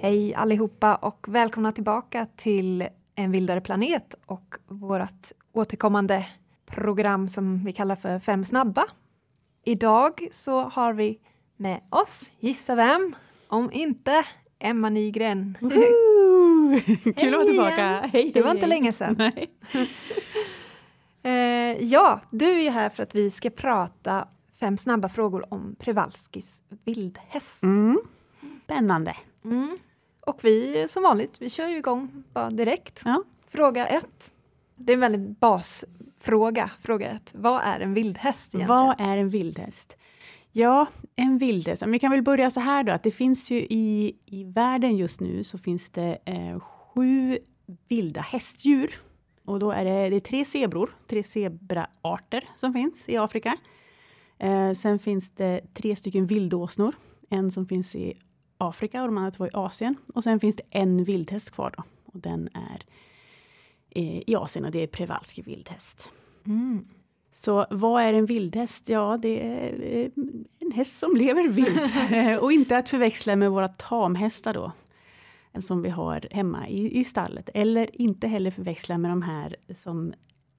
Hej allihopa och välkomna tillbaka till En vildare planet och vårt återkommande program som vi kallar för Fem snabba. Idag så har vi med oss, gissa vem, om inte Emma Nygren. Kul att vara tillbaka! Hej, hej, det var inte länge sedan. eh, ja, du är här för att vi ska prata fem snabba frågor om Przewalskis vildhäst. Mm. Spännande. Mm. Och vi som vanligt, vi kör ju igång bara direkt. Ja. Fråga ett. Det är en väldigt basfråga, fråga ett. Vad är en vildhäst egentligen? Vad är en vildhäst? Ja, en vildhäst. Vi kan väl börja så här då, att det finns ju i, i världen just nu så finns det eh, sju vilda hästdjur. Och då är det, det är tre zebror, tre zebraarter som finns i Afrika. Eh, sen finns det tre stycken vildåsnor. En som finns i Afrika och de andra två i Asien. Och sen finns det en vildhäst kvar då. Och den är eh, i Asien och det är Przewalski vildhäst. Mm. Så vad är en vildhäst? Ja, det är eh, en häst som lever vilt. och inte att förväxla med våra tamhästar då. Som vi har hemma i, i stallet. Eller inte heller förväxla med de här som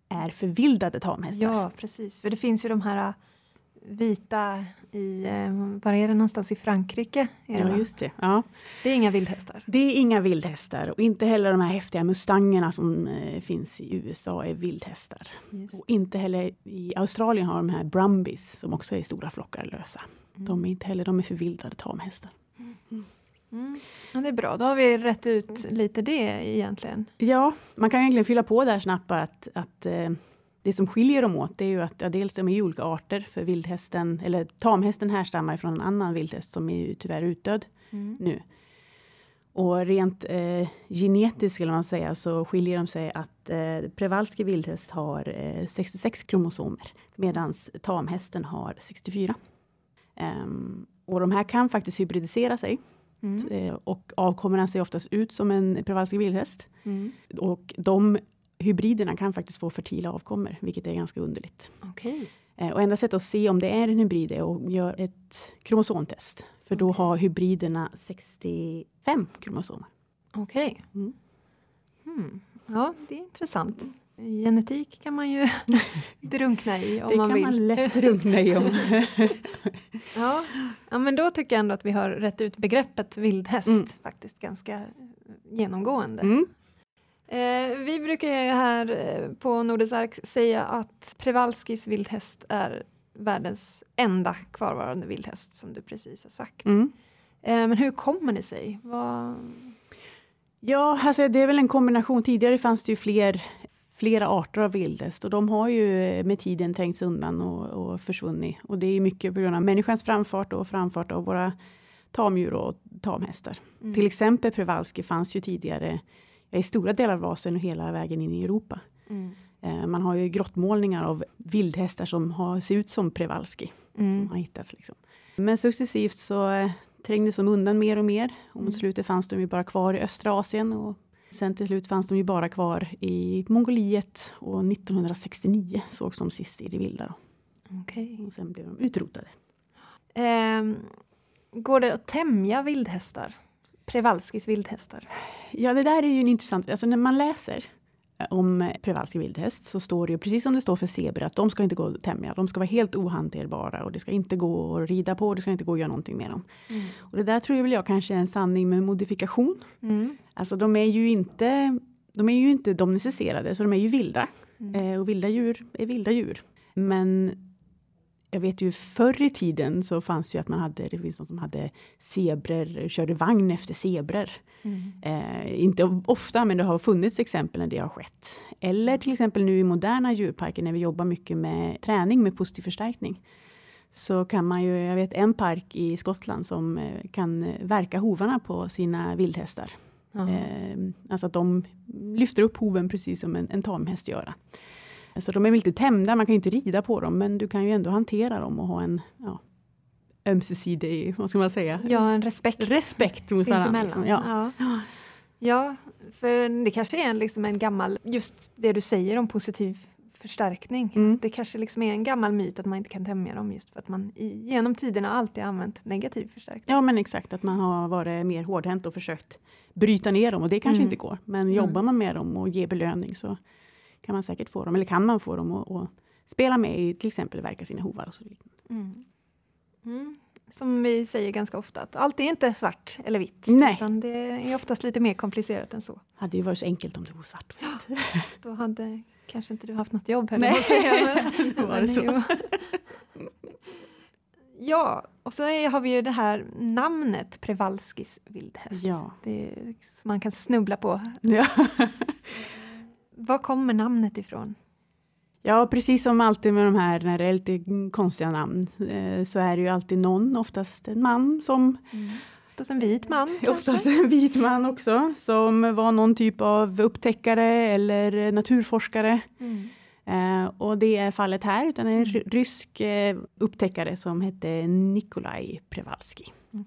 är förvildade tamhästar. Ja, precis. För det finns ju de här vita i, eh, var är det någonstans i Frankrike? Är ja, det, just det. Ja. det är inga vildhästar? Det är inga vildhästar och inte heller de här häftiga mustangerna som eh, finns i USA är vildhästar. Just. Och inte heller i Australien har de här brumbies som också är stora flockar lösa. Mm. De är inte heller, de är förvildade tamhästar. Mm. Mm. Ja, det är bra, då har vi rätt ut lite det egentligen. Ja, man kan egentligen fylla på där snabbt att, att eh, det som skiljer dem åt är ju att ja, dels de är olika arter för vildhästen, eller tamhästen härstammar från en annan vildhäst som är ju tyvärr utdöd mm. nu. Och rent eh, genetiskt skulle man säga så skiljer de sig att eh, Przewalski vildhäst har eh, 66 kromosomer medan tamhästen har 64. Um, ehm, och de här kan faktiskt hybridisera sig. Mm. Eh, och avkommorna ser oftast ut som en Przewalski vildhäst. Mm. Och de hybriderna kan faktiskt få fertila avkommor, vilket är ganska underligt. Okay. Eh, och enda sättet att se om det är en hybrid är att göra ett kromosomtest. För då har hybriderna 65 kromosomer. Okej. Okay. Mm. Hmm. Ja, det är intressant. Genetik kan man ju drunkna i om det man vill. Det kan man lätt drunkna i. Om. ja. ja, men då tycker jag ändå att vi har rätt ut begreppet vildhäst mm. faktiskt ganska genomgående. Mm. Eh, vi brukar här eh, på Nordisk Ark säga att Przewalskis vildhäst är världens enda kvarvarande vildhäst som du precis har sagt. Mm. Eh, men hur kommer det sig? Vad... Ja, alltså det är väl en kombination. Tidigare fanns det ju fler, flera arter av vildhäst och de har ju med tiden trängts undan och, och försvunnit. Och det är mycket på grund av människans framfart och framfart av våra tamdjur och tamhästar. Mm. Till exempel Przewalski fanns ju tidigare i stora delar av Asien och hela vägen in i Europa. Mm. Eh, man har ju grottmålningar av vildhästar som har, ser ut som Przewalski. Mm. Som har hittats liksom. Men successivt så eh, trängdes de undan mer och mer. Och mot mm. slutet fanns de ju bara kvar i östra Asien. Och sen till slut fanns de ju bara kvar i Mongoliet. Och 1969 sågs de sist i det vilda. Okay. Och sen blev de utrotade. Eh, går det att tämja vildhästar? Przewalskis vildhästar? Ja, det där är ju en intressant... Alltså när man läser om Przewalski vildhäst så står det ju precis som det står för zebra att de ska inte gå att tämja. De ska vara helt ohanterbara och det ska inte gå att rida på. Det ska inte gå att göra någonting med dem. Mm. Och det där tror jag väl jag kanske är en sanning med modifikation. Mm. Alltså de är ju inte de är ju inte domesticerade så de är ju vilda. Mm. Eh, och vilda djur är vilda djur. Men jag vet ju förr i tiden så fanns ju att man hade, det finns någon som hade zebror, körde vagn efter zebror. Mm. Eh, inte ofta, men det har funnits exempel när det har skett. Eller till exempel nu i moderna djurparker när vi jobbar mycket med träning med positiv förstärkning. Så kan man ju, jag vet en park i Skottland som eh, kan verka hovarna på sina vildhästar. Mm. alltså att de lyfter upp hoven precis som en, en tamhäst gör. Så de är väl inte tämda, man kan ju inte rida på dem, men du kan ju ändå hantera dem och ha en ja, ömsesidig, vad ska man säga? Ja, en respekt. Respekt mot varandra. Liksom. Ja. ja. Ja, för det kanske är en, liksom en gammal, just det du säger om positiv förstärkning. Mm. Det kanske liksom är en gammal myt att man inte kan tämja dem just för att man i, genom tiderna alltid använt negativ förstärkning. Ja men exakt, att man har varit mer hårdhänt och försökt bryta ner dem och det kanske Mm. inte går. Men jobbar man med dem och ger belöning så kan man säkert få dem, eller kan man få dem att att spela med i till exempel verka sina hovar. Och så vidare. Mm. Mm. Som vi säger ganska ofta, att allt är inte svart eller vitt. Nej. Utan det är oftast lite mer komplicerat än så. Hade ju varit så enkelt om det var svart. Då hade kanske inte du haft något jobb heller. Nej. säga, men- Då var det så. Ja, och så är, har vi ju det här namnet Prevalskis vildhäst. Ja. Det är, som man kan snubbla på. Ja. Var kommer namnet ifrån? ja, precis som alltid med de här när det är lite konstiga namn eh, så är det ju alltid någon, oftast en man som Oftast en vit man kanske? Oftast en vit man också, som var någon typ av upptäckare eller naturforskare. Mm. Eh, och det är fallet här, utan en ry- rysk eh, upptäckare som hette Nikolaj Przewalski. Mm.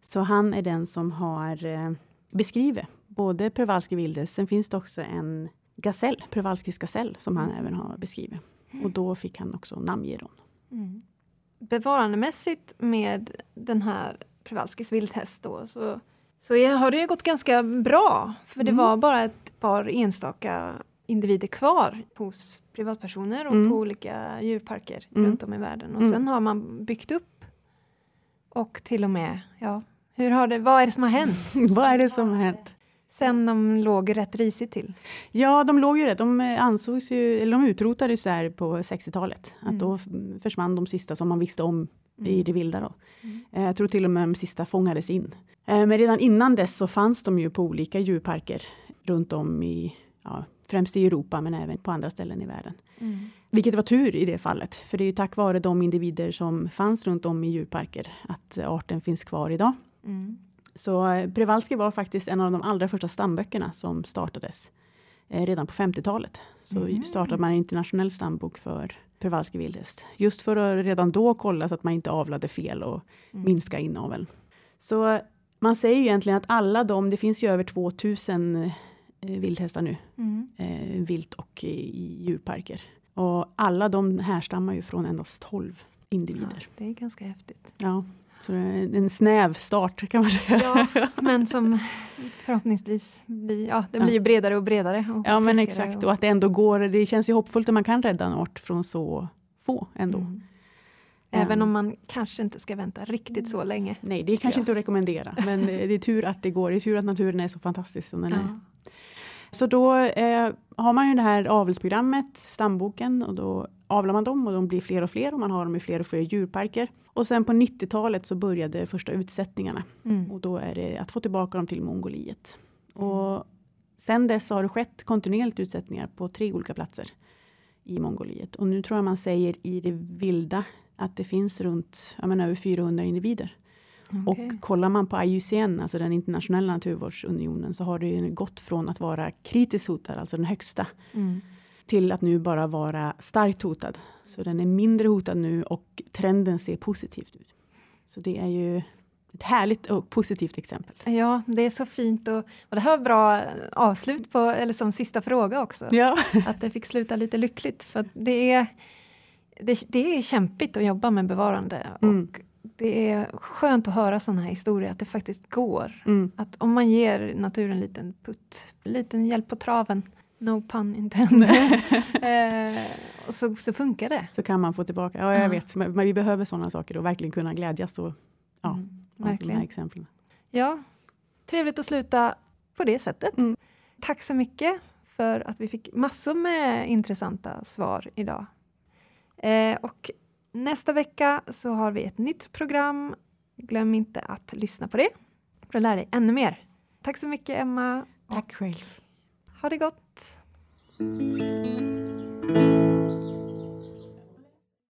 Så han är den som har eh, beskrivit både Przewalski Wildes, sen finns det också en gasell, Przewalskis gasell, som han även har beskrivit. Och då fick han också namnge. Mm. Bevarandemässigt med den här Przewalskis vildhäst då så, så har det ju gått ganska bra. För det Mm. var bara ett par enstaka individer kvar hos privatpersoner och Mm. på olika djurparker Mm. runt om i världen. Och Mm. sen har man byggt upp och till och med, ja, hur har det, vad är det som har hänt Vad är det som har hänt? Sen de låg rätt risigt till? Ja, de låg ju rätt. De eh, ansågs ju, eller de utrotades där på 60-talet. Att Mm. då f- försvann de sista som man visste om i det vilda. Då. Mm. Eh, Jag tror till och med de sista fångades in. Eh, Men redan innan dess så fanns de ju på olika djurparker runt om i, ja, främst i Europa men även på andra ställen i världen. Mm. Vilket var tur i det fallet, för det är ju tack vare de individer som fanns runt om i djurparker att arten finns kvar idag. Mm. Så eh, Przewalski var faktiskt en av de allra första stamböckerna som startades eh, redan på 50-talet. Så Mhm. startade man en internationell stambok för Przewalski vildhäst. Just för att redan då kolla så att man inte avlade fel och Mm. minska inaveln. Så man säger ju egentligen att alla de, det finns ju över 2000 eh, vildhästar nu, Mm. eh, vilt och i, i djurparker. Och alla de härstammar ju från endast 12 Ja, individer. det är ganska häftigt. Ja, så är en snäv start kan man säga. Ja, men som förhoppningsvis blir, ja, det blir ju bredare och bredare. Och Ja men exakt och att det ändå går, det känns ju hoppfullt att man kan rädda en art från så få ändå. Mm. Även Ja. om man kanske inte ska vänta riktigt så länge. Nej det är kanske Ja. inte att rekommendera men eh, det är tur att det går, det är tur att naturen är så fantastisk som den är. Ja. Så då eh, har man ju det här avelsprogrammet, stamboken och då avlar man dem och de blir fler och fler och man har dem i fler och fler djurparker. Och sen på 90-talet så började första utsättningarna Mm. och då är det att få tillbaka dem till Mongoliet. Och sen dess har det skett kontinuerligt utsättningar på tre olika platser i Mongoliet. Och nu tror jag man säger i det vilda att det finns runt ja, men över 400 individer. Okej. Och kollar man på IUCN, alltså den internationella naturvårdsunionen, så har det ju gått från att vara kritiskt hotad, alltså den högsta, Mm. Till att nu bara vara starkt hotad. Så den är mindre hotad nu och trenden ser positivt ut. Så det är ju ett härligt och positivt exempel. Ja, det är så fint och, och det här var bra avslut på, eller som sista fråga också. Ja, Att det fick sluta lite lyckligt för det är, det, det är kämpigt att jobba med bevarande Mm. och det är skönt att höra sådana här historier att det faktiskt går. mm. Att om man ger naturen en liten putt, en liten hjälp på traven, no pun intended, eh, och så, så funkar det. så kan man få tillbaka. Ja, jag Ja. vet, men men vi behöver sådana saker och verkligen kunna glädjas och, ja, Mm, av de här verkligen. exemplen. Ja, trevligt att sluta på det sättet. Mm. Tack så mycket för att vi fick massor med intressanta svar idag. Eh, och nästa vecka så har vi ett nytt program. Glöm inte att lyssna på det för att lära dig ännu mer. Tack så mycket Emma. Tack själv. Ha det gott! Música